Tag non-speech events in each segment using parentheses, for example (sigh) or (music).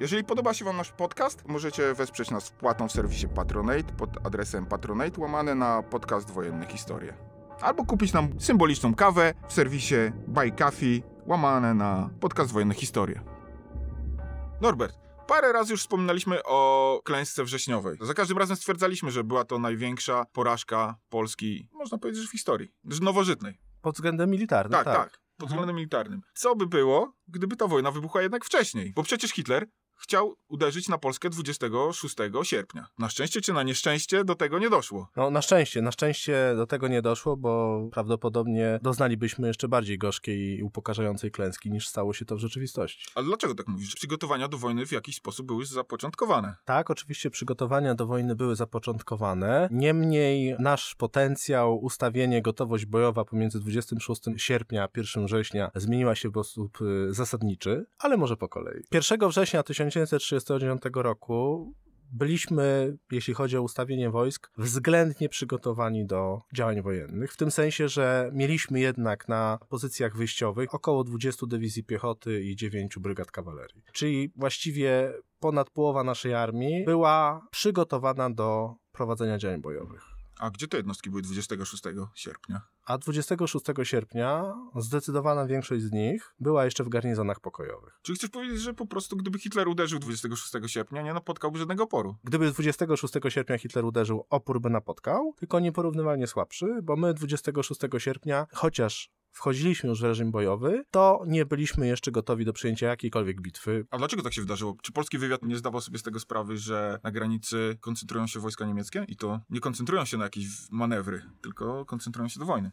Jeżeli podoba się Wam nasz podcast, możecie wesprzeć nas wpłatą w serwisie Patronate pod adresem patronate łamane na podcast Wojenne Historie. Albo kupić nam symboliczną kawę w serwisie Buy Coffee łamane na podcast Wojenne Historie. Norbert, parę razy już wspominaliśmy o klęsce wrześniowej. Za każdym razem stwierdzaliśmy, że była to największa porażka Polski, można powiedzieć, że w historii, że nowożytnej. Pod względem militarnym, Tak, tak. Pod względem militarnym. Co by było, gdyby ta wojna wybuchła jednak wcześniej? Bo przecież Hitler chciał uderzyć na Polskę 26 sierpnia. Na szczęście czy na nieszczęście do tego nie doszło. No na szczęście, na szczęście do tego nie doszło, bo prawdopodobnie doznalibyśmy jeszcze bardziej gorzkiej i upokarzającej klęski niż stało się to w rzeczywistości. Ale dlaczego tak mówisz? Przygotowania do wojny w jakiś sposób były zapoczątkowane. Tak, oczywiście przygotowania do wojny były zapoczątkowane. Niemniej nasz potencjał, ustawienie, gotowość bojowa pomiędzy 26 sierpnia a 1 września zmieniła się w sposób y, zasadniczy, ale może po kolei. 1 września 1939 roku byliśmy, jeśli chodzi o ustawienie wojsk, względnie przygotowani do działań wojennych. W tym sensie, że mieliśmy jednak na pozycjach wyjściowych około 20 dywizji piechoty i 9 brygad kawalerii. Czyli właściwie ponad połowa naszej armii była przygotowana do prowadzenia działań bojowych. A gdzie te jednostki były 26 sierpnia? A 26 sierpnia zdecydowana większość z nich była jeszcze w garnizonach pokojowych. Czy chcesz powiedzieć, że po prostu gdyby Hitler uderzył 26 sierpnia, nie napotkałby żadnego oporu? Gdyby 26 sierpnia Hitler uderzył, opór by napotkał, tylko nieporównywalnie słabszy, bo my 26 sierpnia, chociaż wchodziliśmy już w reżim bojowy, to nie byliśmy jeszcze gotowi do przyjęcia jakiejkolwiek bitwy. A dlaczego tak się wydarzyło? Czy polski wywiad nie zdawał sobie z tego sprawy, że na granicy koncentrują się wojska niemieckie i to nie koncentrują się na jakieś manewry, tylko koncentrują się do wojny?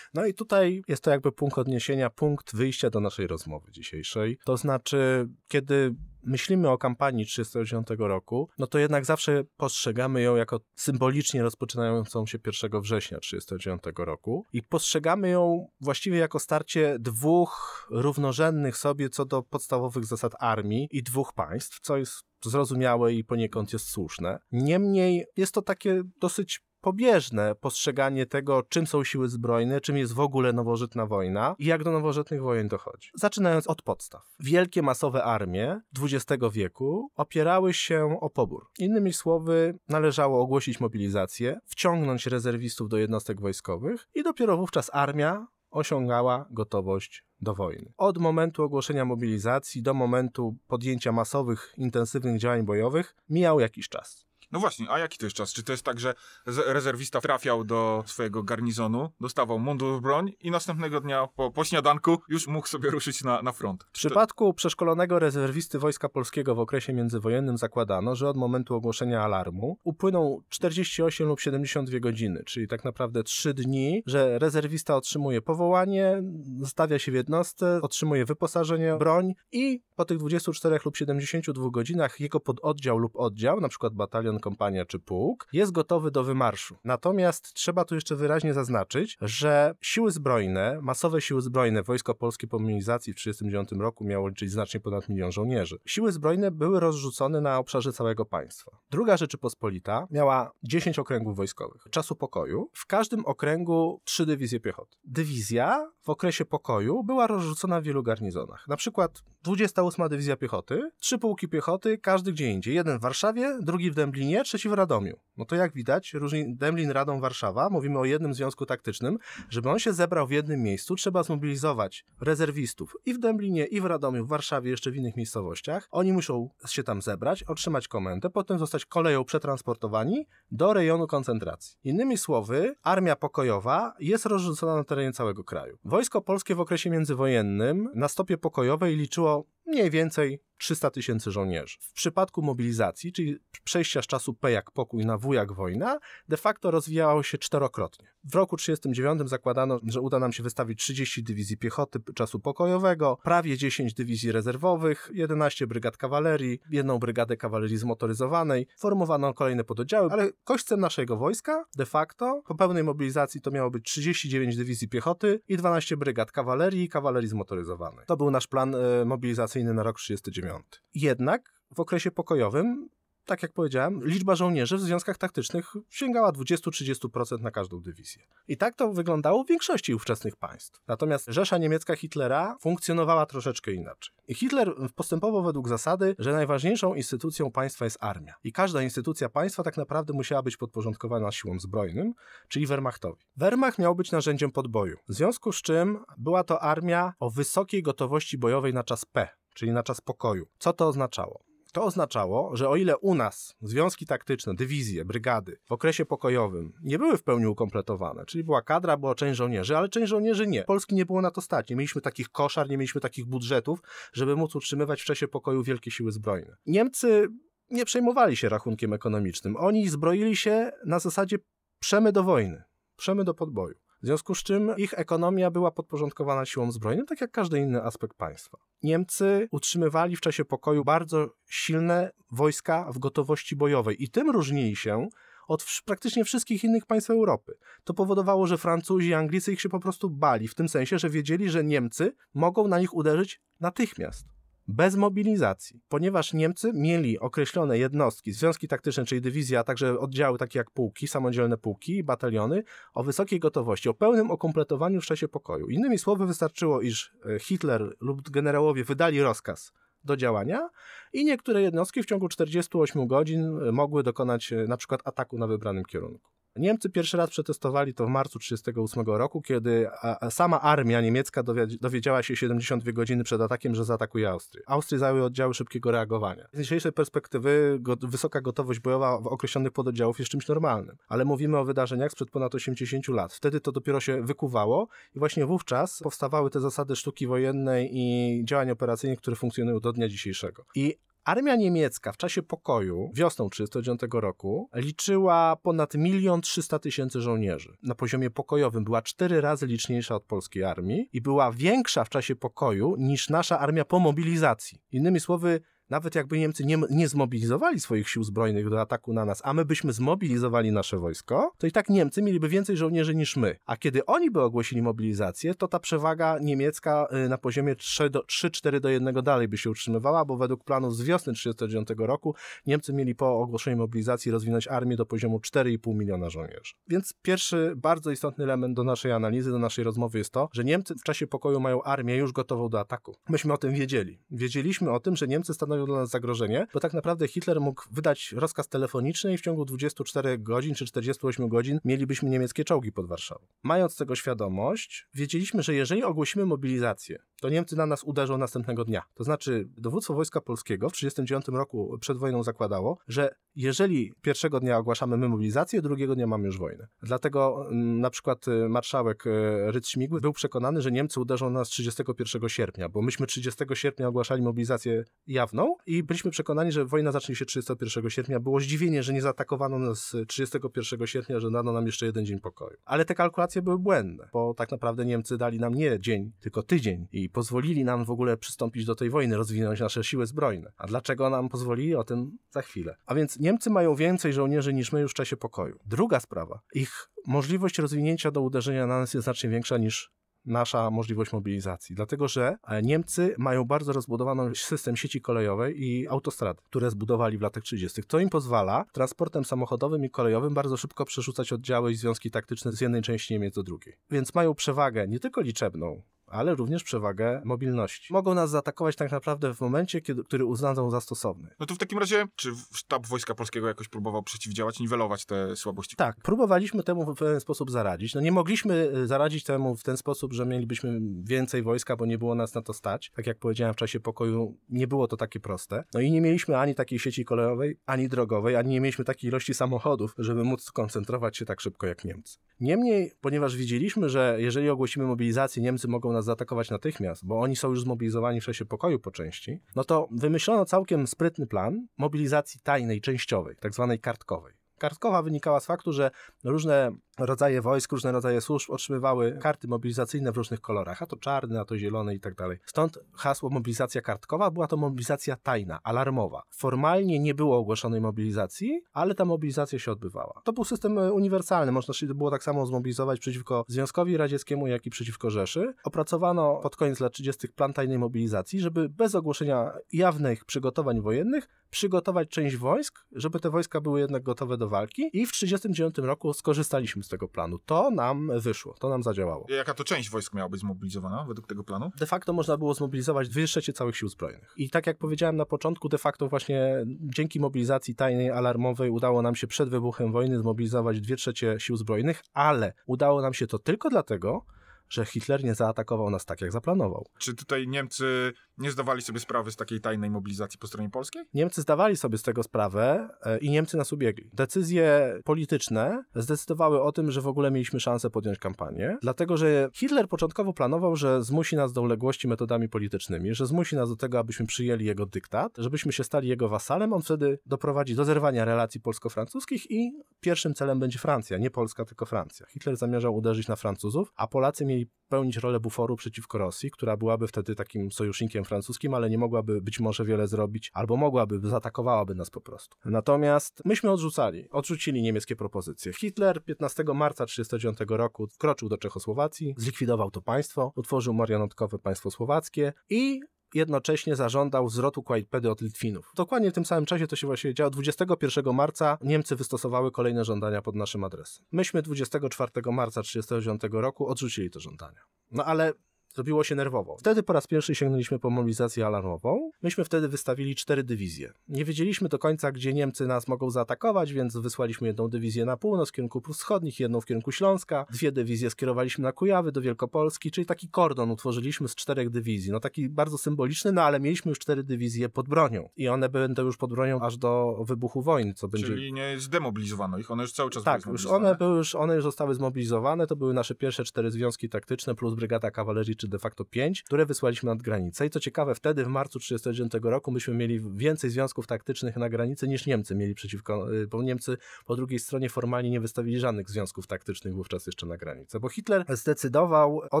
No i tutaj jest to jakby punkt odniesienia, punkt wyjścia do naszej rozmowy dzisiejszej. To znaczy, kiedy myślimy o kampanii 1939 roku, no to jednak zawsze postrzegamy ją jako symbolicznie rozpoczynającą się 1 września 1939 roku i postrzegamy ją właściwie jako starcie dwóch równorzędnych sobie co do podstawowych zasad armii i dwóch państw, co jest zrozumiałe i poniekąd jest słuszne. Niemniej jest to takie dosyć pobieżne postrzeganie tego, czym są siły zbrojne, czym jest w ogóle nowożytna wojna i jak do nowożytnych wojen dochodzi. Zaczynając od podstaw. Wielkie masowe armie XX wieku opierały się o pobór. Innymi słowy, należało ogłosić mobilizację, wciągnąć rezerwistów do jednostek wojskowych i dopiero wówczas armia osiągała gotowość do wojny. Od momentu ogłoszenia mobilizacji do momentu podjęcia masowych, intensywnych działań bojowych mijał jakiś czas. No właśnie, a jaki to jest czas? Czy to jest tak, że rezerwista trafiał do swojego garnizonu, dostawał mundur, broń i następnego dnia po, po śniadanku już mógł sobie ruszyć na, na front? W przypadku przeszkolonego rezerwisty Wojska Polskiego w okresie międzywojennym zakładano, że od momentu ogłoszenia alarmu upłyną 48 lub 72 godziny, czyli tak naprawdę 3 dni, że rezerwista otrzymuje powołanie, stawia się w jednostce, otrzymuje wyposażenie, broń i po tych 24 lub 72 godzinach jego pododdział lub oddział, na przykład batalion, kompania czy pułk, jest gotowy do wymarszu. Natomiast trzeba tu jeszcze wyraźnie zaznaczyć, że siły zbrojne, masowe siły zbrojne, Wojsko Polskie po mobilizacji w 1939 roku miało liczyć znacznie ponad milion żołnierzy. Siły zbrojne były rozrzucone na obszarze całego państwa. Druga Rzeczypospolita miała 10 okręgów wojskowych. Czasu pokoju. W każdym okręgu 3 dywizje piechoty. Dywizja w okresie pokoju była rozrzucona w wielu garnizonach. Na przykład 28 Dywizja Piechoty, trzy pułki piechoty, każdy gdzie indziej. Jeden w Warszawie, drugi w Dęblinie, trzeci w Radomiu. No to jak widać, różni Dęblin, Radom, Warszawa, mówimy o jednym związku taktycznym. Żeby on się zebrał w jednym miejscu, trzeba zmobilizować rezerwistów i w Dęblinie, i w Radomiu, w Warszawie, jeszcze w innych miejscowościach. Oni muszą się tam zebrać, otrzymać komendę, potem zostać koleją przetransportowani do rejonu koncentracji. Innymi słowy, armia pokojowa jest rozrzucona na terenie całego kraju. Wojsko polskie w okresie międzywojennym na stopie pokojowej liczyło mniej więcej 300 tysięcy żołnierzy. W przypadku mobilizacji, czyli przejścia z czasu P jak pokój na W jak wojna, de facto rozwijało się czterokrotnie. W roku 1939 zakładano, że uda nam się wystawić 30 dywizji piechoty czasu pokojowego, prawie 10 dywizji rezerwowych, 11 brygad kawalerii, jedną brygadę kawalerii zmotoryzowanej. Formowano kolejne pododdziały, ale kośćcem naszego wojska de facto po pełnej mobilizacji to miało być 39 dywizji piechoty i 12 brygad kawalerii i kawalerii zmotoryzowanej. To był nasz plan e, mobilizacyjny na rok 1939. Jednak w okresie pokojowym tak jak powiedziałem, liczba żołnierzy w związkach taktycznych sięgała 20-30% na każdą dywizję. I tak to wyglądało w większości ówczesnych państw. Natomiast Rzesza Niemiecka Hitlera funkcjonowała troszeczkę inaczej. I Hitler postępował według zasady, że najważniejszą instytucją państwa jest armia. I każda instytucja państwa tak naprawdę musiała być podporządkowana siłom zbrojnym, czyli Wehrmachtowi. Wehrmacht miał być narzędziem podboju, w związku z czym była to armia o wysokiej gotowości bojowej na czas P, czyli na czas pokoju. Co to oznaczało? To oznaczało, że o ile u nas związki taktyczne, dywizje, brygady w okresie pokojowym nie były w pełni ukompletowane, czyli była kadra, była część żołnierzy, ale część żołnierzy nie. Polski nie było na to stać. Nie mieliśmy takich koszar, nie mieliśmy takich budżetów, żeby móc utrzymywać w czasie pokoju wielkie siły zbrojne. Niemcy nie przejmowali się rachunkiem ekonomicznym. Oni zbroili się na zasadzie przemy do wojny, przemy do podboju. W związku z czym ich ekonomia była podporządkowana siłom zbrojnym, tak jak każdy inny aspekt państwa. Niemcy utrzymywali w czasie pokoju bardzo silne wojska w gotowości bojowej i tym różnili się od praktycznie wszystkich innych państw Europy. To powodowało, że Francuzi i Anglicy ich się po prostu bali, w tym sensie, że wiedzieli, że Niemcy mogą na nich uderzyć natychmiast bez mobilizacji, ponieważ Niemcy mieli określone jednostki, związki taktyczne, czyli dywizje, a także oddziały takie jak pułki, samodzielne pułki bataliony o wysokiej gotowości, o pełnym okompletowaniu w czasie pokoju. Innymi słowy, wystarczyło, iż e, Hitler lub generałowie wydali rozkaz do działania i niektóre jednostki w ciągu 48 godzin e, mogły dokonać e, na przykład ataku na wybranym kierunku. Niemcy pierwszy raz przetestowali to w marcu 1938 roku, kiedy sama armia niemiecka dowiedziała się 72 godziny przed atakiem, że zaatakuje Austrię. Austrii zajęły oddziały szybkiego reagowania. Z dzisiejszej perspektywy go, wysoka gotowość bojowa w określonych pododdziałów jest czymś normalnym, ale mówimy o wydarzeniach sprzed ponad 80 lat. Wtedy to dopiero się wykuwało i właśnie wówczas powstawały te zasady sztuki wojennej i działań operacyjnych, które funkcjonują do dnia dzisiejszego. I Armia niemiecka w czasie pokoju wiosną 1939 roku liczyła ponad 1 300 tysięcy żołnierzy. Na poziomie pokojowym była cztery razy liczniejsza od polskiej armii i była większa w czasie pokoju niż nasza armia po mobilizacji. Innymi słowy, nawet jakby Niemcy nie, nie zmobilizowali swoich sił zbrojnych do ataku na nas, a my byśmy zmobilizowali nasze wojsko, to i tak Niemcy mieliby więcej żołnierzy niż my. A kiedy oni by ogłosili mobilizację, to ta przewaga niemiecka y, na poziomie 3-4 do 1 dalej by się utrzymywała, bo według planów z wiosny 1939 roku Niemcy mieli po ogłoszeniu mobilizacji rozwinąć armię do poziomu 4,5 miliona żołnierzy. Więc pierwszy bardzo istotny element do naszej analizy, do naszej rozmowy jest to, że Niemcy w czasie pokoju mają armię już gotową do ataku. Myśmy o tym wiedzieli. Wiedzieliśmy o tym, że Niemcy stanowią dla nas zagrożenie, bo tak naprawdę Hitler mógł wydać rozkaz telefoniczny i w ciągu 24 godzin czy 48 godzin mielibyśmy niemieckie czołgi pod Warszawą. Mając tego świadomość, wiedzieliśmy, że jeżeli ogłosimy mobilizację, to Niemcy na nas uderzą następnego dnia. To znaczy, dowództwo Wojska Polskiego w 1939 roku przed wojną zakładało, że jeżeli pierwszego dnia ogłaszamy my mobilizację, drugiego dnia mamy już wojnę. Dlatego mm, na przykład y, marszałek y, Rydz Śmigły był przekonany, że Niemcy uderzą nas 31 sierpnia, bo myśmy 30 sierpnia ogłaszali mobilizację jawną i byliśmy przekonani, że wojna zacznie się 31 sierpnia. Było zdziwienie, że nie zaatakowano nas 31 sierpnia, że dano nam jeszcze jeden dzień pokoju. Ale te kalkulacje były błędne, bo tak naprawdę Niemcy dali nam nie dzień, tylko tydzień i pozwolili nam w ogóle przystąpić do tej wojny, rozwinąć nasze siły zbrojne. A dlaczego nam pozwolili? O tym za chwilę. A więc Niemcy mają więcej żołnierzy niż my już w czasie pokoju. Druga sprawa. Ich możliwość rozwinięcia do uderzenia na nas jest znacznie większa niż nasza możliwość mobilizacji, dlatego że e, Niemcy mają bardzo rozbudowany (laughs) system sieci kolejowej i autostrad, które zbudowali w latach 30., co im pozwala transportem samochodowym i kolejowym bardzo szybko przerzucać oddziały i związki taktyczne z jednej części Niemiec do drugiej. Więc mają przewagę nie tylko liczebną, ale również przewagę mobilności. Mogą nas zaatakować tak naprawdę w momencie, kiedy, który uznają za stosowny. No to w takim razie, czy sztab Wojska Polskiego jakoś próbował przeciwdziałać, niwelować te słabości? Tak, próbowaliśmy temu w pewien sposób zaradzić. No nie mogliśmy y, zaradzić temu w ten sposób, że mielibyśmy więcej wojska, bo nie było nas na to stać. Tak jak powiedziałem w czasie pokoju, nie było to takie proste. No i nie mieliśmy ani takiej sieci kolejowej, ani drogowej, ani nie mieliśmy takiej ilości samochodów, żeby móc skoncentrować się tak szybko jak Niemcy. Niemniej, ponieważ widzieliśmy, że jeżeli ogłosimy mobilizację, Niemcy mogą nas zaatakować natychmiast, bo oni są już zmobilizowani w czasie pokoju po części, no to wymyślono całkiem sprytny plan mobilizacji tajnej, częściowej, tak zwanej kartkowej. Kartkowa wynikała z faktu, że różne rodzaje wojsk, różne rodzaje służb otrzymywały karty mobilizacyjne w różnych kolorach, a to czarny, a to zielony i tak dalej. Stąd hasło mobilizacja kartkowa, była to mobilizacja tajna, alarmowa. Formalnie nie było ogłoszonej mobilizacji, ale ta mobilizacja się odbywała. To był system e, uniwersalny, można się było tak samo zmobilizować przeciwko Związkowi Radzieckiemu, jak i przeciwko Rzeszy. Opracowano pod koniec lat 30. plan tajnej mobilizacji, żeby bez ogłoszenia jawnych przygotowań wojennych przygotować część wojsk, żeby te wojska były jednak gotowe do walki i w 1939 roku skorzystaliśmy z tego planu. To nam wyszło, to nam zadziałało. Jaka to część wojsk miała być zmobilizowana według tego planu? De facto można było zmobilizować dwie trzecie całych sił zbrojnych. I tak jak powiedziałem na początku, de facto właśnie dzięki mobilizacji tajnej, alarmowej udało nam się przed wybuchem wojny zmobilizować dwie trzecie sił zbrojnych, ale udało nam się to tylko dlatego, że Hitler nie zaatakował nas tak, jak zaplanował. Czy tutaj Niemcy nie zdawali sobie sprawy z takiej tajnej mobilizacji po stronie polskiej? Niemcy zdawali sobie z tego sprawę e, i Niemcy nas ubiegli. Decyzje polityczne zdecydowały o tym, że w ogóle mieliśmy szansę podjąć kampanię, dlatego że Hitler początkowo planował, że zmusi nas do uległości metodami politycznymi, że zmusi nas do tego, abyśmy przyjęli jego dyktat, żebyśmy się stali jego wasalem. On wtedy doprowadzi do zerwania relacji polsko-francuskich i pierwszym celem będzie Francja, nie Polska, tylko Francja. Hitler zamierzał uderzyć na Francuzów, a Polacy mieli pełnić rolę buforu przeciwko Rosji, która byłaby wtedy takim sojusznikiem francuskim, ale nie mogłaby być może wiele zrobić, albo mogłaby, zaatakowałaby nas po prostu. Natomiast myśmy odrzucali, odrzucili niemieckie propozycje. Hitler 15 marca 1939 roku wkroczył do Czechosłowacji, zlikwidował to państwo, utworzył marionetkowe państwo słowackie i jednocześnie zażądał zwrotu Kłajpedy od Litwinów. Dokładnie w tym samym czasie to się właśnie działo. 21 marca Niemcy wystosowały kolejne żądania pod naszym adresem. Myśmy 24 marca 1939 roku odrzucili te żądania. No ale Zrobiło się nerwowo. Wtedy po raz pierwszy sięgnęliśmy po mobilizację alarmową. Myśmy wtedy wystawili cztery dywizje. Nie wiedzieliśmy do końca, gdzie Niemcy nas mogą zaatakować, więc wysłaliśmy jedną dywizję na północ, w kierunku Wschodnich, jedną w kierunku Śląska, dwie dywizje skierowaliśmy na Kujawy, do Wielkopolski, czyli taki kordon utworzyliśmy z czterech dywizji. No taki bardzo symboliczny, no ale mieliśmy już cztery dywizje pod bronią. I one będą już pod bronią aż do wybuchu wojny, co będzie... Czyli nie zdemobilizowano ich, one już cały czas Tak, były już one, były już, one już zostały zmobilizowane, to były nasze pierwsze cztery związki taktyczne plus brygada kawalerii, czy de facto pięć, które wysłaliśmy nad granicę. I co ciekawe, wtedy w marcu 1939 roku myśmy mieli więcej związków taktycznych na granicy niż Niemcy mieli przeciwko, y, bo Niemcy po drugiej stronie formalnie nie wystawili żadnych związków taktycznych wówczas jeszcze na granicę, bo Hitler zdecydował o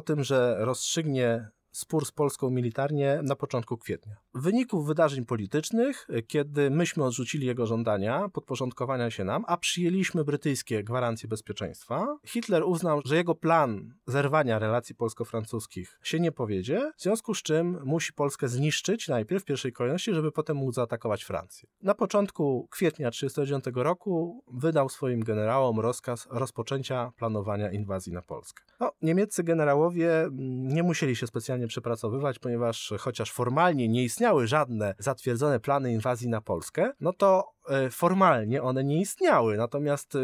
tym, że rozstrzygnie spór z Polską militarnie na początku kwietnia. W wyniku wydarzeń politycznych, kiedy myśmy odrzucili jego żądania podporządkowania się nam, a przyjęliśmy brytyjskie gwarancje bezpieczeństwa, Hitler uznał, że jego plan zerwania relacji polsko-francuskich się nie powiedzie, w związku z czym musi Polskę zniszczyć najpierw w pierwszej kolejności, żeby potem móc zaatakować Francję. Na początku kwietnia 1939 roku wydał swoim generałom rozkaz rozpoczęcia planowania inwazji na Polskę. No, niemieccy generałowie mm, nie musieli się specjalnie przepracowywać, ponieważ chociaż formalnie nie istniały żadne zatwierdzone plany inwazji na Polskę, no to formalnie one nie istniały. Natomiast e,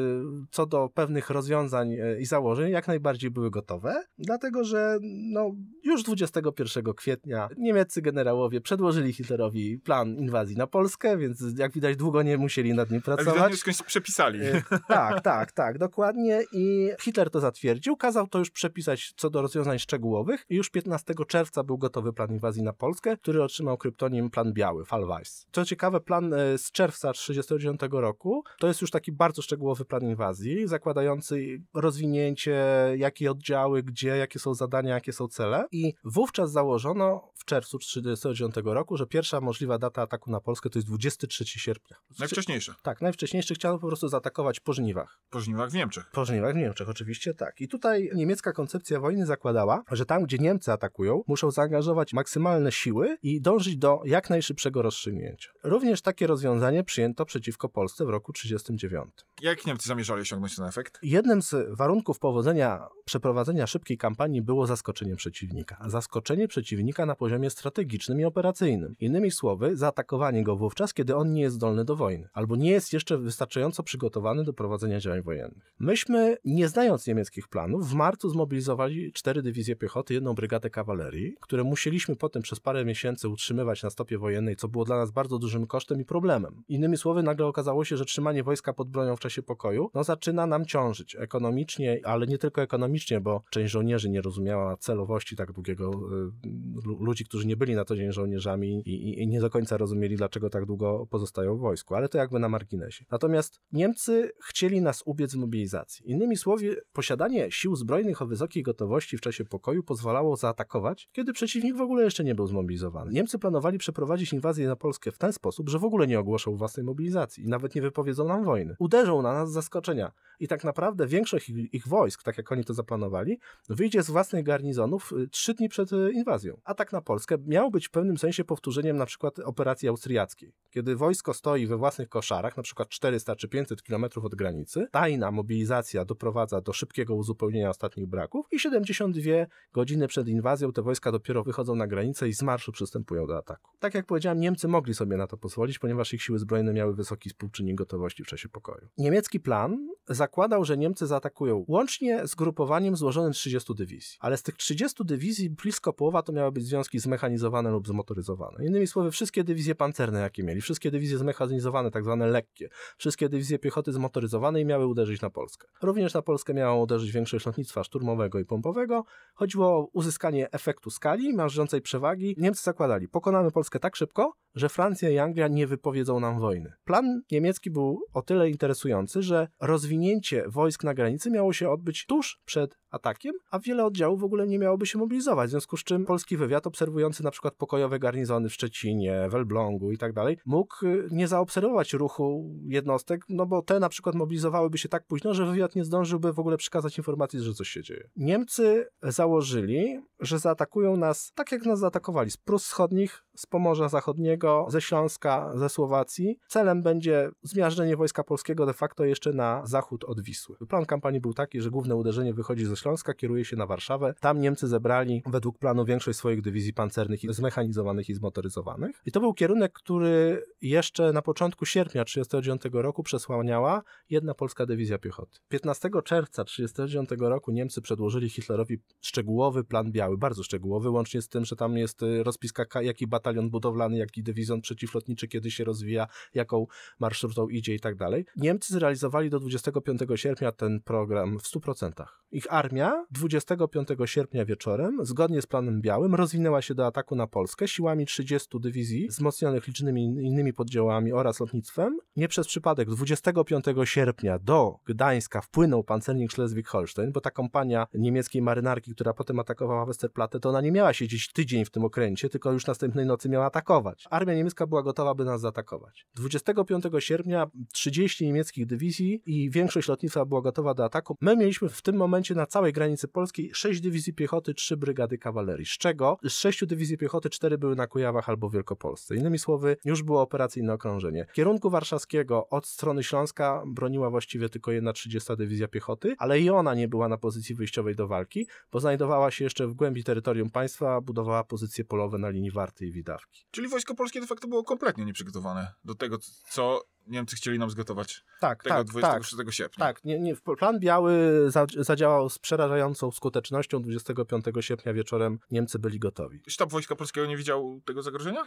co do pewnych rozwiązań e, i założeń, jak najbardziej były gotowe, dlatego że no, już 21 kwietnia niemieccy generałowie przedłożyli Hitlerowi plan inwazji na Polskę, więc jak widać długo nie musieli nad nim Ewidentnie pracować. skądś przepisali. E, tak, tak, tak, dokładnie. I Hitler to zatwierdził, kazał to już przepisać co do rozwiązań szczegółowych i już 15 czerwca był gotowy plan inwazji na Polskę, który otrzymał kryptonim Plan Biały, Fallweiss. Co ciekawe, plan e, z czerwca 1939 roku to jest już taki bardzo szczegółowy plan inwazji, zakładający rozwinięcie, jakie oddziały, gdzie, jakie są zadania, jakie są cele. I wówczas założono w czerwcu 1939 roku, że pierwsza możliwa data ataku na Polskę to jest 23 sierpnia. Najwcześniejsze. Tak, najwcześniejszy chciano po prostu zaatakować po żniwach. Po żniwach w Niemczech. Po żniwach w Niemczech, oczywiście tak. I tutaj niemiecka koncepcja wojny zakładała, że tam, gdzie Niemcy atakują, muszą zaangażować maksymalne siły i dążyć do jak najszybszego rozstrzygnięcia. Również takie rozwiązanie przyjęto przeciwko Polsce w roku 1939. Jak Niemcy zamierzali osiągnąć ten efekt? Jednym z warunków powodzenia przeprowadzenia szybkiej kampanii było zaskoczenie przeciwnika. Zaskoczenie przeciwnika na poziomie strategicznym i operacyjnym. Innymi słowy, zaatakowanie go wówczas, kiedy on nie jest zdolny do wojny, albo nie jest jeszcze wystarczająco przygotowany do prowadzenia działań wojennych. Myśmy, nie znając niemieckich planów, w marcu zmobilizowali cztery dywizje piechoty, jedną brygadę kawalerii, które musieliśmy potem przez parę miesięcy utrzymywać na stopie wojennej, co było dla nas bardzo dużym kosztem i problemem. Innymi słowy, nagle okazało się, że trzymanie wojska pod bronią w czasie czasie pokoju, no zaczyna nam ciążyć ekonomicznie, ale nie tylko ekonomicznie, bo część żołnierzy nie rozumiała celowości tak długiego, y, ludzi, którzy nie byli na co dzień żołnierzami i, i, i nie do końca rozumieli, dlaczego tak długo pozostają w wojsku, ale to jakby na marginesie. Natomiast Niemcy chcieli nas ubiec w mobilizacji. Innymi słowy, posiadanie sił zbrojnych o wysokiej gotowości w czasie pokoju pozwalało zaatakować, kiedy przeciwnik w ogóle jeszcze nie był zmobilizowany. Niemcy planowali przeprowadzić inwazję na Polskę w ten sposób, że w ogóle nie ogłoszą własnej mobilizacji i nawet nie wypowiedzą nam wojny. Uderzą na nas z zaskoczenia i tak naprawdę większość ich, ich wojsk, tak jak oni to zaplanowali, wyjdzie z własnych garnizonów y, trzy dni przed y, inwazją. Atak na Polskę miał być w pewnym sensie powtórzeniem na przykład operacji austriackiej, kiedy wojsko stoi we własnych koszarach, na przykład 400 czy 500 kilometrów od granicy, tajna mobilizacja doprowadza do szybkiego uzupełnienia ostatnich braków i 72 godziny przed inwazją te wojska dopiero wychodzą na granicę i z marszu przystępują do ataku. Tak jak powiedziałem, Niemcy mogli sobie na to pozwolić, ponieważ ich siły zbrojne miały wysoki współczynnik gotowości w czasie pokoju. Niemiecki plan zakładał, że Niemcy zaatakują łącznie z grupowaniem złożonym z 30 dywizji, ale z tych 30 dywizji blisko połowa to miały być związki zmechanizowane lub zmotoryzowane. Innymi słowy, wszystkie dywizje pancerne, jakie mieli, wszystkie dywizje zmechanizowane, tak zwane lekkie, wszystkie dywizje piechoty zmotoryzowanej miały uderzyć na Polskę. Również na Polskę miała uderzyć większość lotnictwa szturmowego i pompowego. Chodziło o uzyskanie efektu skali, marzącej przewagi. Niemcy zakładali, pokonamy Polskę tak szybko, że Francja i Anglia nie wypowiedzą nam wojny. Plan niemiecki był o tyle interesujący, że rozwinięcie wojsk na granicy miało się odbyć tuż przed atakiem, a wiele oddziałów w ogóle nie miałoby się mobilizować, w związku z czym polski wywiad obserwujący na przykład pokojowe garnizony w Szczecinie, w Elblągu i tak dalej, mógł y, nie zaobserwować ruchu jednostek, no bo te na przykład mobilizowałyby się tak późno, że wywiad nie zdążyłby w ogóle przekazać informacji, że coś się dzieje. Niemcy założyli, że zaatakują nas tak jak nas zaatakowali, z Prus Wschodnich, z Pomorza Zachodniego, ze Śląska, ze Słowacji. Celem będzie zmiażdżenie wojska polskiego de facto jeszcze na zachód od Wisły. Plan kampanii był taki, że główne uderzenie wychodzi ze Śląska, kieruje się na Warszawę. Tam Niemcy zebrali według planu większość swoich dywizji pancernych, zmechanizowanych i zmotoryzowanych. I to był kierunek, który jeszcze na początku sierpnia 1939 roku przesłaniała jedna polska dywizja piechoty. 15 czerwca 1939 roku Niemcy przedłożyli Hitlerowi szczegółowy plan biały, bardzo szczegółowy, łącznie z tym, że tam jest y, rozpiska, jaki batalion budowlany, jaki dywizjon przeciwlotniczy kiedy się rozwija, jaką marszrutą idzie i tak dalej. Niemcy zrealizowali do 25 sierpnia ten program w 100%. Ich armia 25 sierpnia wieczorem, zgodnie z planem białym, rozwinęła się do ataku na Polskę siłami 30 dywizji, wzmocnionych licznymi innymi poddziałami oraz lotnictwem. Nie przez przypadek 25 sierpnia do Gdańska wpłynął pancernik Schleswig-Holstein, bo ta kompania niemieckiej marynarki, która potem atakowała Westerplatte, to ona nie miała siedzieć tydzień w tym okręcie, tylko już następnej nocy miała atakować. Armia niemiecka była gotowa, by nas zaatakować. 25 sierpnia 30 niemieckich dywizji i większość lotnictwa była gotowa do ataku. My mieliśmy w tym momencie na całej granicy polskiej 6 dywizji piechoty, 3 brygady kawalerii, z czego z 6 dywizji piechoty 4 były na Kujawach albo Wielkopolsce. Innymi słowy, już było operacyjne okrążenie. Kierunku warszawskiego od strony Śląska broniła właściwie tylko jedna 30 dywizja piechoty, ale i ona nie była na pozycji wyjściowej do walki, bo znajdowała się jeszcze w głębi terytorium państwa, budowała pozycje polowe na linii Warty i Widawki. Czyli wojsko polskie de facto było kompletnie nieprzygotowane do tego, co Niemcy chcieli nam zgotować. Tak, tego tak, 26 tak. sierpnia. Tak, nie, nie, plan biały za, zadziałał z przerażającą skutecznością. 25 sierpnia wieczorem Niemcy byli gotowi. Sztab Wojska Polskiego nie widział tego zagrożenia?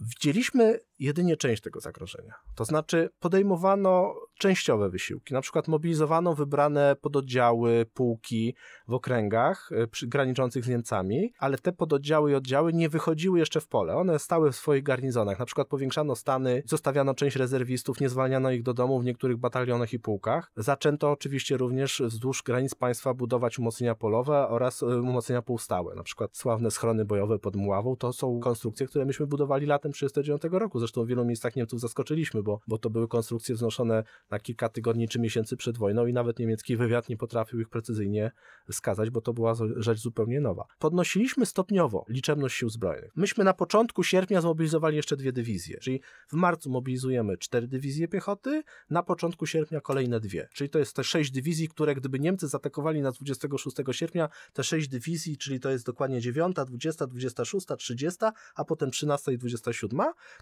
Widzieliśmy jedynie część tego zagrożenia. To znaczy podejmowano częściowe wysiłki. Na przykład mobilizowano wybrane pododdziały, pułki w okręgach przy, graniczących z Niemcami, ale te pododdziały i oddziały nie wychodziły jeszcze w pole. One stały w swoich garnizonach. Na przykład powiększano stany, zostawiano część rezerwistów, nie zwalniano ich do domu w niektórych batalionach i pułkach. Zaczęto oczywiście również wzdłuż granic państwa budować umocnienia polowe oraz y, umocnienia półstałe. Na przykład sławne schrony bojowe pod Muławą to są konstrukcje, które myśmy budowali latem 1939 roku. Zresztą w wielu miejscach Niemców zaskoczyliśmy, bo, bo to były konstrukcje wznoszone na kilka tygodni czy miesięcy przed wojną i nawet niemiecki wywiad nie potrafił ich precyzyjnie wskazać, bo to była rzecz zupełnie nowa. Podnosiliśmy stopniowo liczebność sił zbrojnych. Myśmy na początku sierpnia zmobilizowali jeszcze dwie dywizje, czyli w marcu mobilizujemy cztery dywizje piechoty, na początku sierpnia kolejne dwie. Czyli to jest te sześć dywizji, które gdyby Niemcy zaatakowali na 26 sierpnia, te sześć dywizji, czyli to jest dokładnie 9, 20, 26, 30, a potem 13 i 27,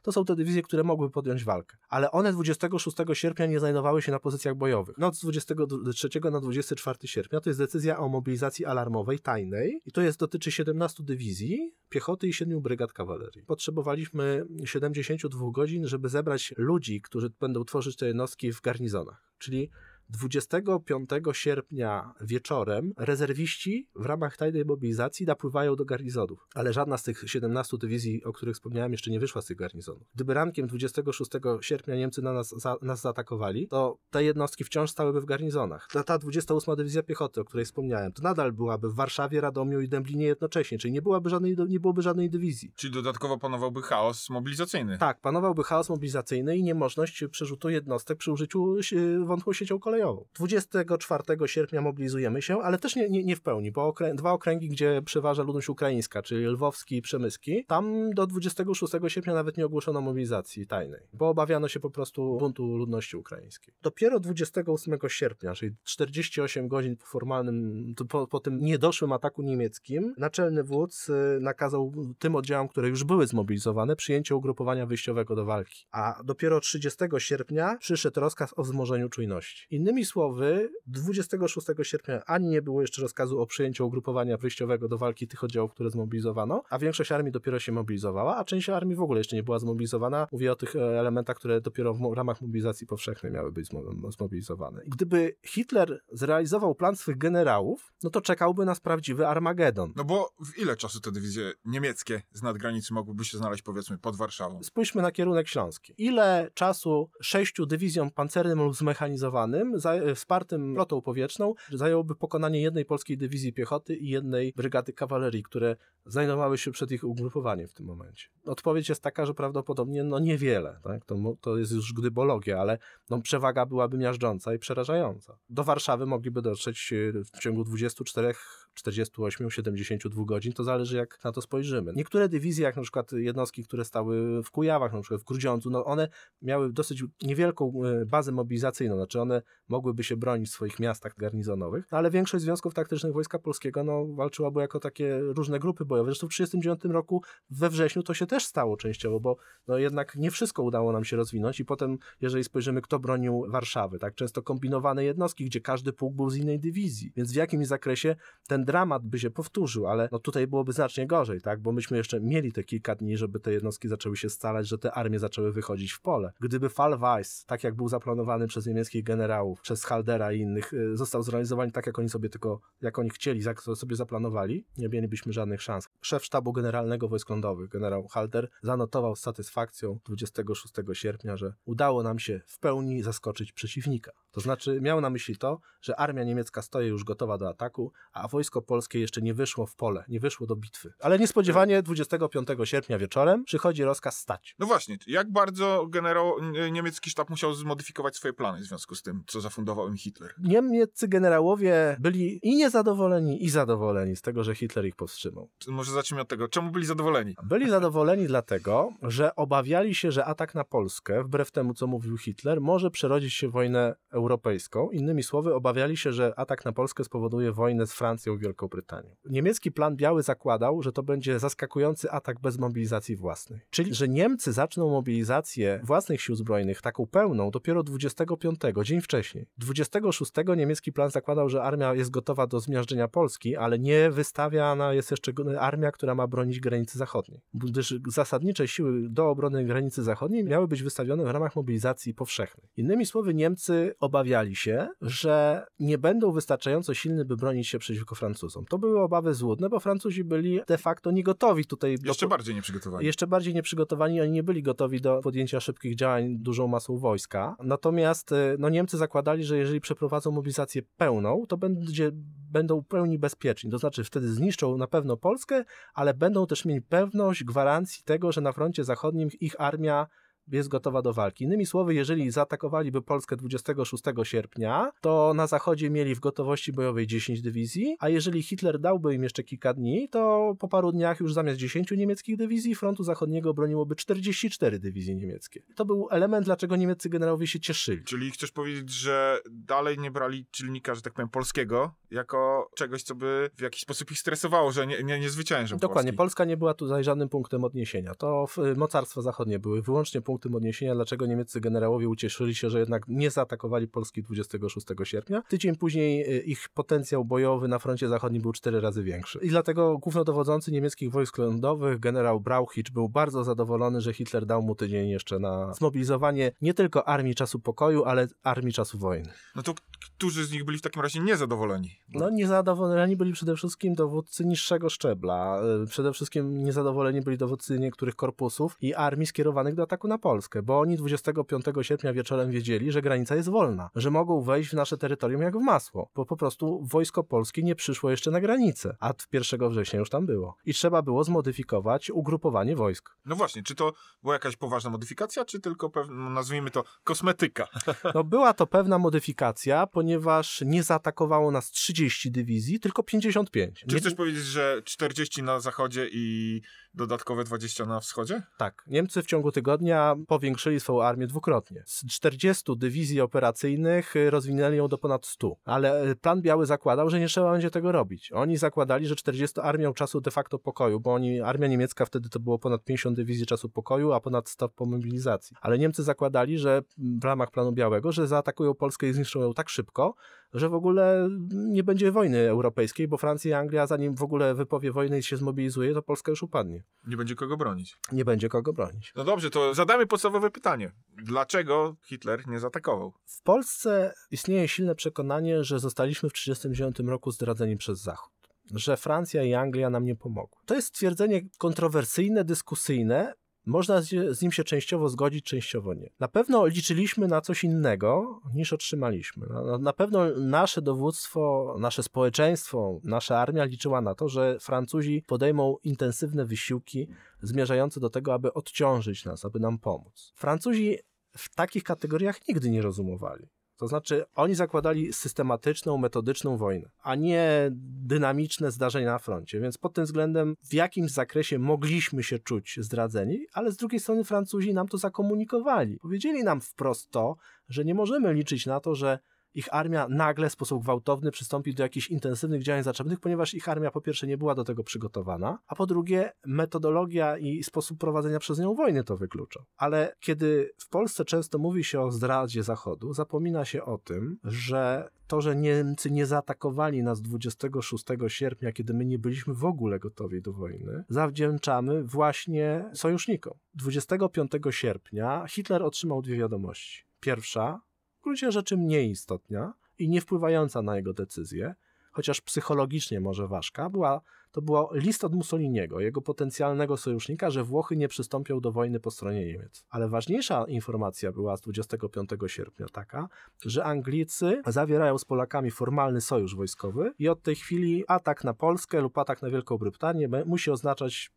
to są te dywizje, które mogły podjąć walkę. Ale one 26 sierpnia nie znajdowały się na pozycjach bojowych. Noc z 23 na 24 sierpnia to jest decyzja o mobilizacji alarmowej tajnej i to jest dotyczy 17 dywizji piechoty i 7 brygad kawalerii. Potrzebowaliśmy 72 godzin, żeby zebrać ludzi, którzy będą tworzyć te jednostki w garnizonach. Czyli 25 sierpnia wieczorem rezerwiści w ramach tajnej mobilizacji napływają do garnizonów, ale żadna z tych 17 dywizji, o których wspomniałem, jeszcze nie wyszła z tych garnizonów. Gdyby rankiem 26 sierpnia Niemcy na nas, za, nas zaatakowali, to te jednostki wciąż stałyby w garnizonach. Ta, ta 28 Dywizja Piechoty, o której wspomniałem, to nadal byłaby w Warszawie, Radomiu i Dęblinie jednocześnie, czyli nie, byłaby żadnej, nie byłoby żadnej dywizji. Czyli dodatkowo panowałby chaos mobilizacyjny. Tak, panowałby chaos mobilizacyjny i niemożność przerzutu jednostek przy użyciu wątłą siecią kolejową. 24 sierpnia mobilizujemy się, ale też nie, nie, nie w pełni, bo okrę dwa okręgi, gdzie przeważa ludność ukraińska, czyli lwowski i przemyski, tam do 26 sierpnia nawet nie ogłoszono mobilizacji tajnej, bo obawiano się po prostu buntu ludności ukraińskiej. Dopiero 28 sierpnia, czyli 48 godzin po formalnym, po, po tym niedoszłym ataku niemieckim, naczelny wódz y, nakazał tym oddziałom, które już były zmobilizowane, przyjęcie ugrupowania wyjściowego do walki. A dopiero 30 sierpnia przyszedł rozkaz o wzmożeniu czujności. Innymi słowy, 26 sierpnia ani nie było jeszcze rozkazu o przyjęciu ugrupowania wyjściowego do walki tych oddziałów, które zmobilizowano, a większość armii dopiero się mobilizowała, a część armii w ogóle jeszcze nie była zmobilizowana. Mówię o tych e, elementach, które dopiero w ramach mobilizacji powszechnej miały być zmo- zmobilizowane. Gdyby Hitler zrealizował plan swych generałów, no to czekałby nas prawdziwy Armagedon. No bo w ile czasu te dywizje niemieckie z nadgranicy mogłyby się znaleźć, powiedzmy, pod Warszawą? Spójrzmy na kierunek śląski. Ile czasu sześciu dywizjom pancernym lub zmechanizowanym, wspartym flotą powietrzną, zajęłoby pokonanie jednej polskiej dywizji piechoty i jednej brygady kawalerii, które znajdowały się przed ich ugrupowaniem w tym momencie? Odpowiedź jest taka, że prawdopodobnie no niewiele. Tak? To, to jest już gdybologia, ale no, przewaga byłaby miażdżąca i przerażająca. Do Warszawy mogliby dotrzeć e, w ciągu 24 48, 72 godzin, to zależy jak na to spojrzymy. Niektóre dywizje, jak na przykład jednostki, które stały w Kujawach, na przykład w Grudziądzu, no one miały dosyć niewielką e, bazę mobilizacyjną, znaczy one mogłyby się bronić w swoich miastach garnizonowych, no ale większość związków taktycznych Wojska Polskiego no, walczyłaby jako takie różne grupy bojowe. Zresztą w 1939 roku we wrześniu to się też stało częściowo, bo no jednak nie wszystko udało nam się rozwinąć i potem, jeżeli spojrzymy, kto bronił Warszawy, tak często kombinowane jednostki, gdzie każdy pułk był z innej dywizji, więc w jakimś zakresie ten dramat by się powtórzył, ale no tutaj byłoby znacznie gorzej, tak? Bo myśmy jeszcze mieli te kilka dni, żeby te jednostki zaczęły się scalać, że te armie zaczęły wychodzić w pole. Gdyby Fall Weiss, tak jak był zaplanowany przez niemieckich generałów, przez Haldera i innych, y, został zrealizowany tak, jak oni sobie tylko, jak oni chcieli, jak sobie zaplanowali, nie mielibyśmy żadnych szans. Szef sztabu generalnego wojsk lądowych, generał Halder, zanotował z satysfakcją 26 sierpnia, że udało nam się w pełni zaskoczyć przeciwnika. To znaczy miał na myśli to, że armia niemiecka stoi już gotowa do ataku, a wojsko polskie jeszcze nie wyszło w pole, nie wyszło do bitwy. Ale niespodziewanie 25 sierpnia wieczorem przychodzi rozkaz stać. No właśnie, jak bardzo generał n- niemiecki sztab musiał zmodyfikować swoje plany w związku z tym, co zafundował im Hitler? Niemieccy generałowie byli i niezadowoleni, i zadowoleni z tego, że Hitler ich powstrzymał. Może zacznijmy od tego, czemu byli zadowoleni? (laughs) Byli zadowoleni dlatego, że obawiali się, że atak na Polskę, wbrew temu, co mówił Hitler, może przerodzić się w wojnę europejską. Innymi słowy, obawiali się, że atak na Polskę spowoduje wojnę z Francją i Wielką Brytanią. Niemiecki plan biały zakładał, że to będzie zaskakujący atak bez mobilizacji własnej. Czyli, że Niemcy zaczną mobilizację własnych sił zbrojnych, taką pełną, dopiero 25, dzień wcześniej. 26 niemiecki plan zakładał, że armia jest gotowa do zmiażdżenia Polski, ale nie wystawiana jest jeszcze armia, która ma bronić granicy zachodniej. Gdyż zasadnicze siły do obrony granicy zachodniej miały być wystawione w ramach mobilizacji powszechnej. Innymi słowy, Niemcy obawiali się, że nie będą wystarczająco silni, by bronić się przeciwko Francuzom. To były obawy złudne, bo Francuzi byli de facto nie gotowi tutaj do Jeszcze bardziej nieprzygotowani. jeszcze bardziej nieprzygotowani, oni nie byli gotowi do podjęcia szybkich działań dużą masą wojska. Natomiast y, no, Niemcy zakładali, że jeżeli przeprowadzą mobilizację pełną, to będzie, będą w pełni bezpieczni. To znaczy wtedy zniszczą na pewno Polskę, ale będą też mieli pewność, gwarancji tego, że na froncie zachodnim ich armia jest gotowa do walki. Innymi słowy, jeżeli zaatakowaliby Polskę 26 sierpnia, to na zachodzie mieli w gotowości bojowej 10 dywizji, a jeżeli Hitler dałby im jeszcze kilka dni, to po paru dniach już zamiast 10 niemieckich dywizji frontu zachodniego broniłoby 44 dywizje niemieckie. To był element, dlaczego niemieccy generałowie się cieszyli. Czyli chcesz powiedzieć, że dalej nie brali czynnika, że tak powiem, polskiego, jako czegoś, co by w jakiś sposób ich stresowało, że nie, nie, nie zwyciężą Dokładnie, Polski. Polska nie była tutaj żadnym punktem odniesienia. To mocarstwa zachodnie były wyłącznie punktem punktem odniesienia, dlaczego niemieccy generałowie ucieszyli się, że jednak nie zaatakowali Polski 26 sierpnia. Tydzień później y, ich potencjał bojowy na froncie zachodnim był cztery razy większy. I dlatego głównodowodzący niemieckich wojsk lądowych, generał Brauchitsch, był bardzo zadowolony, że Hitler dał mu tydzień jeszcze na zmobilizowanie nie tylko armii czasu pokoju, ale armii czasu wojny. No to którzy z nich byli w takim razie niezadowoleni? No niezadowoleni byli przede wszystkim dowódcy niższego szczebla. Y, Przede wszystkim niezadowoleni byli dowódcy niektórych korpusów i armii skierowanych do ataku na Polskę, bo oni 25 sierpnia wieczorem wiedzieli, że granica jest wolna, że mogą wejść w nasze terytorium jak w masło, bo po prostu wojsko polskie nie przyszło jeszcze na granicę, a 1 września już tam było. I trzeba było zmodyfikować ugrupowanie wojsk. No właśnie, czy to była jakaś poważna modyfikacja, czy tylko pewna, nazwijmy to, kosmetyka? (laughs) No była to pewna modyfikacja, ponieważ nie zaatakowało nas 30 dywizji, tylko 55. Czy Nie- chcesz powiedzieć, że 40 na zachodzie i dodatkowe 20 na wschodzie? Tak, Niemcy w ciągu tygodnia powiększyli swoją armię dwukrotnie. Z 40 dywizji operacyjnych y, rozwinęli ją do ponad 100. Ale y, plan biały zakładał, że nie trzeba będzie tego robić. Oni zakładali, że 40 armią czasu de facto pokoju, bo oni, armia niemiecka wtedy to było ponad 50 dywizji czasu pokoju, a ponad 100 po mobilizacji. Ale Niemcy zakładali, że w ramach planu białego, że zaatakują Polskę i zniszczą ją tak szybko, że w ogóle nie będzie wojny europejskiej, bo Francja i Anglia, zanim w ogóle wypowie wojny i się zmobilizuje, to Polska już upadnie. Nie będzie kogo bronić. Nie będzie kogo bronić. No dobrze, to zadamy podstawowe pytanie. Dlaczego Hitler nie zaatakował? W Polsce istnieje silne przekonanie, że zostaliśmy w 1939 roku zdradzeni przez Zachód. Że Francja i Anglia nam nie pomogły. To jest stwierdzenie kontrowersyjne, dyskusyjne. Można z, nim się częściowo zgodzić, częściowo nie. Na pewno liczyliśmy na coś innego niż otrzymaliśmy. Na, na pewno nasze dowództwo, nasze społeczeństwo, nasza armia liczyła na to, że Francuzi podejmą intensywne wysiłki zmierzające do tego, aby odciążyć nas, aby nam pomóc. Francuzi w takich kategoriach nigdy nie rozumowali. To znaczy, oni zakładali systematyczną, metodyczną wojnę, a nie dynamiczne zdarzenia na froncie. Więc pod tym względem w jakimś zakresie mogliśmy się czuć zdradzeni, ale z drugiej strony Francuzi nam to zakomunikowali. Powiedzieli nam wprost to, że nie możemy liczyć na to, że ich armia nagle w sposób gwałtowny przystąpi do jakichś intensywnych działań zaczepnych, ponieważ ich armia po pierwsze nie była do tego przygotowana, a po drugie metodologia i sposób prowadzenia przez nią wojny to wyklucza. Ale kiedy w Polsce często mówi się o zdradzie Zachodu, zapomina się o tym, że to, że Niemcy nie zaatakowali nas 26 sierpnia, kiedy my nie byliśmy w ogóle gotowi do wojny, zawdzięczamy właśnie sojusznikom. 25 sierpnia Hitler otrzymał dwie wiadomości. Pierwsza, gruncie rzeczy mniej istotna i nie wpływająca na jego decyzję, chociaż psychologicznie może ważka, była, to był list od Mussoliniego, jego potencjalnego sojusznika, że Włochy nie przystąpią do wojny po stronie Niemiec. Ale ważniejsza informacja była z 25 sierpnia taka, że Anglicy zawierają z Polakami formalny sojusz wojskowy i od tej chwili atak na Polskę lub atak na Wielką Brytanię musi oznaczać,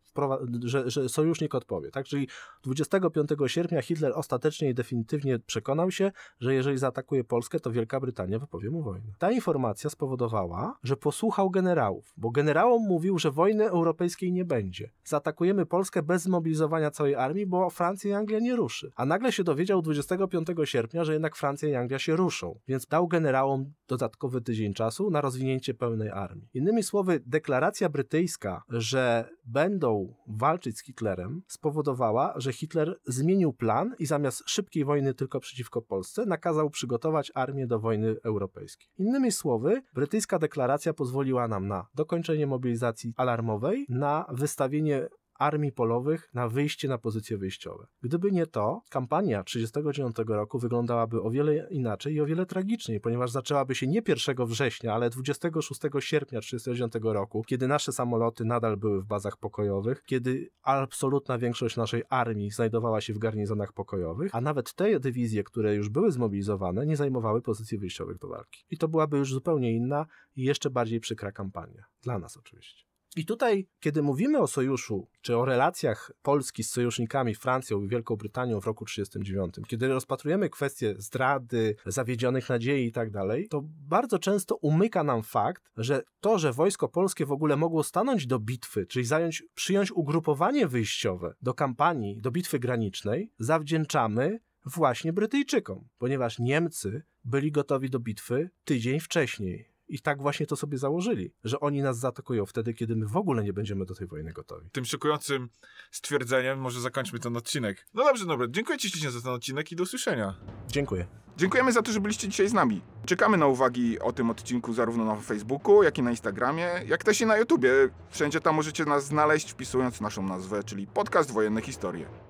że, że sojusznik odpowie. Tak? Czyli 25 sierpnia Hitler ostatecznie i definitywnie przekonał się, że jeżeli zaatakuje Polskę, to Wielka Brytania wypowie mu wojnę. Ta informacja spowodowała, że posłuchał generałów, bo generałom mówił, że wojny europejskiej nie będzie. Zaatakujemy Polskę bez zmobilizowania całej armii, bo Francja i Anglia nie ruszy. A nagle się dowiedział 25 sierpnia, że jednak Francja i Anglia się ruszą, więc dał generałom dodatkowy tydzień czasu na rozwinięcie pełnej armii. Innymi słowy, deklaracja brytyjska, że będą walczyć z Hitlerem, spowodowała, że Hitler zmienił plan i zamiast szybkiej wojny tylko przeciwko Polsce, nakazał przygotować armię do wojny europejskiej. Innymi słowy, brytyjska deklaracja pozwoliła nam na dokończenie mobilizacji alarmowej, na wystawienie armii polowych na wyjście na pozycje wyjściowe. Gdyby nie to, kampania 1939 roku wyglądałaby o wiele inaczej i o wiele tragiczniej, ponieważ zaczęłaby się nie 1 września, ale 26 sierpnia 1939 roku, kiedy nasze samoloty nadal były w bazach pokojowych, kiedy absolutna większość naszej armii znajdowała się w garnizonach pokojowych, a nawet te dywizje, które już były zmobilizowane, nie zajmowały pozycji wyjściowych do walki. I to byłaby już zupełnie inna i jeszcze bardziej przykra kampania. Dla nas oczywiście. I tutaj, kiedy mówimy o sojuszu, czy o relacjach Polski z sojusznikami Francją i Wielką Brytanią w roku 1939, kiedy rozpatrujemy kwestie zdrady, zawiedzionych nadziei i tak dalej, to bardzo często umyka nam fakt, że to, że wojsko polskie w ogóle mogło stanąć do bitwy, czyli zająć, przyjąć ugrupowanie wyjściowe do kampanii, do bitwy granicznej, zawdzięczamy właśnie Brytyjczykom, ponieważ Niemcy byli gotowi do bitwy tydzień wcześniej. I tak właśnie to sobie założyli, że oni nas zaatakują wtedy, kiedy my w ogóle nie będziemy do tej wojny gotowi. Tym szokującym stwierdzeniem może zakończmy ten odcinek. No dobrze, dobra. Dziękuję Ci ślicznie za ten odcinek i do usłyszenia. Dziękuję. Dziękujemy za to, że byliście dzisiaj z nami. Czekamy na uwagi o tym odcinku zarówno na Facebooku, jak i na Instagramie, jak też i na YouTubie. Wszędzie tam możecie nas znaleźć, wpisując naszą nazwę, czyli Podcast Wojenne Historie.